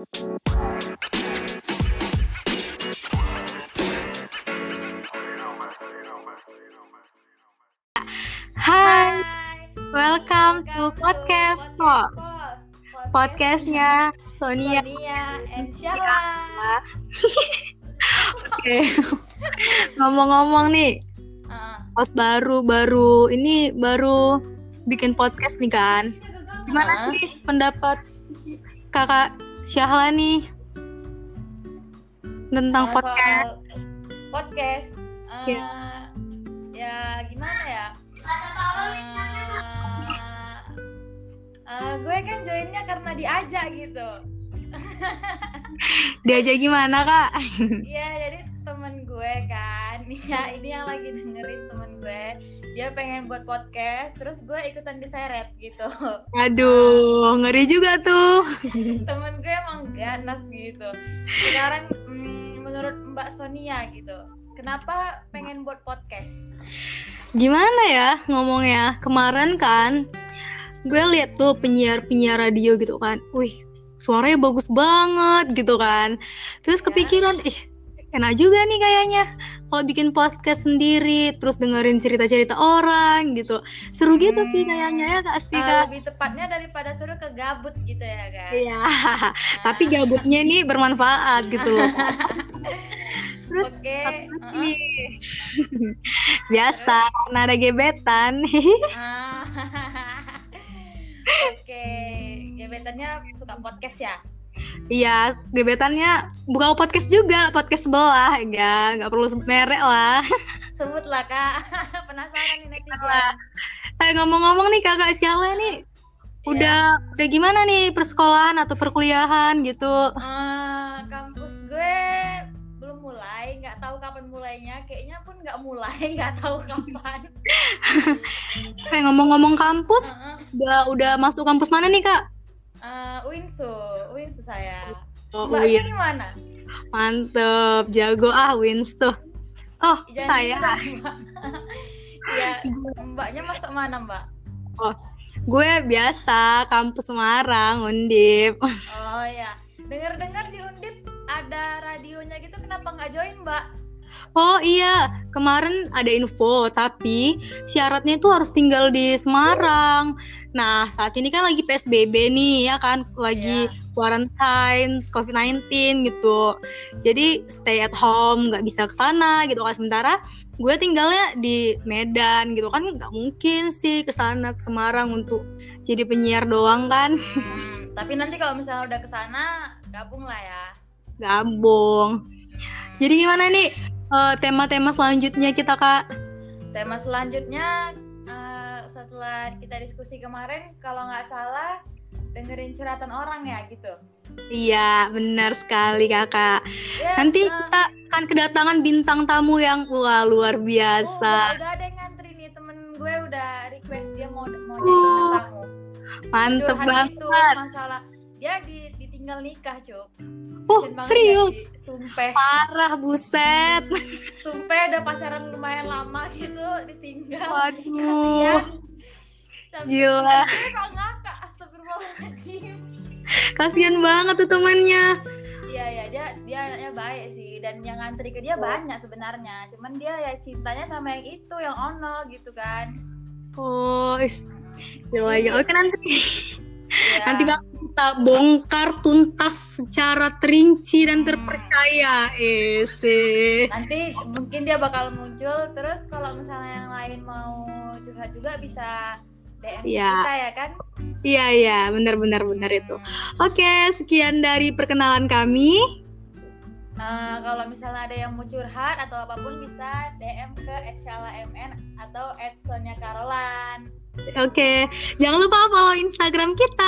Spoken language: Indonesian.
Hai, welcome to podcast Pos. Podcastnya Sonia. Sonia and Syahla. Oke, ngomong-ngomong nih. Pos baru baru ini baru bikin podcast nih kan. Gimana sih pendapat kakak Syahla nih tentang Ah, podcast? soal podcast. Ah, Iya. Ya gimana ya? Ah, ah, gue kan joinnya karena diajak gitu. Diajak gimana kak? Iya, jadi temen gue kan, ya ini yang lagi dengerin temen gue, dia pengen buat podcast, terus gue ikutan diseret gitu. Aduh, ngeri juga tuh. temen gue emang ganas gitu. Sekarang mm, menurut Mbak Sonia gitu, kenapa pengen buat podcast? Gimana ya ngomongnya? Kemarin kan gue liat tuh penyiar-penyiar radio gitu kan. Wih, suaranya bagus banget gitu kan. Terus Ya. kepikiran, ih enak juga nih kayaknya kalau bikin podcast sendiri, terus dengerin cerita-cerita orang gitu. Seru gitu sih Hmm. kayaknya ya kak sih kak. lebih tepatnya daripada seru ke gabut gitu ya kan? Iya, tapi gabutnya nih bermanfaat gitu loh. Terus lagi heeh. nih. biasa karena ada gebetan. Ah. Oke, gebetannya suka podcast ya? Iya, gebetannya buka podcast juga, podcast bawah, enggak, enggak perlu merek lah. Sebutlah kak, penasaran nih netizen. Eh ngomong-ngomong nih kakak Siala nih, udah udah gimana nih persekolahan atau perkuliahan gitu? Eh, kampus gue belum mulai, nggak tahu kapan mulainya. Kayaknya pun nggak mulai, nggak tahu kapan. Eh ngomong-ngomong kampus, Heeh. udah udah masuk kampus mana nih kak? Eh, Winsu, Winsu saya. Oh, Mbaknya Win. di mana? Mantep, jago ah Wins tuh. Oh, Jangan saya. Iya, mbaknya masuk mana mbak? Gue biasa kampus Semarang, Undip. Oh ya, dengar-dengar di Undip ada radionya gitu, kenapa nggak join mbak? Oh iya, kemarin ada info, tapi syaratnya itu harus tinggal di Semarang. Nah, saat ini kan lagi PSBB nih, ya kan? Lagi Iya. quarantine, COVID-19 gitu. Jadi stay at home, nggak bisa ke sana gitu kan. Sementara gue tinggalnya di Medan gitu kan, nggak mungkin sih ke sana ke Semarang untuk jadi penyiar doang kan. Hmm, tapi nanti kalau misalnya udah ke sana, gabung lah ya. Gabung. Jadi gimana nih eh, tema-tema selanjutnya kita kak? Tema selanjutnya eh, setelah kita diskusi kemarin, kalau nggak salah dengerin curhatan orang ya gitu. Iya, benar sekali kakak. Ya, Nanti eh, kita akan kedatangan bintang tamu yang wah luar oh, biasa. udah, udah ada yang ngantri nih temen gue udah request dia mau mau jadi bintang tamu. Mantep Curhat banget. itu masalah dia di, ditinggal nikah cuk. Uh, Kasian banget serius? ya, Sumpah, Parah buset. sumpah udah pacaran lumayan lama gitu ditinggal. Waduh. Kasian. Tapi Gila. gue kok ngakak astagfirullahaladzim. Kasian banget tuh temannya. Iya ya dia dia anaknya baik sih dan yang ngantri ke dia banyak sebenarnya. Cuman dia ya cintanya sama yang itu yang ono gitu kan. Oh, is. Gila, gila. Oke nanti Iya. nanti bakal kita bongkar tuntas secara terinci dan Hmm. terpercaya. Eh, sih. nanti mungkin dia bakal muncul terus kalau misalnya yang lain mau curhat juga bisa DM Iya. kita ya kan. Iya, iya, benar-benar benar itu. Oke, sekian dari perkenalan kami. Eh, kalau misalnya ada yang mau curhat atau apa pun bisa DM ke @shala_mn atau @sonya Carolan. Oke, jangan lupa follow Instagram kita.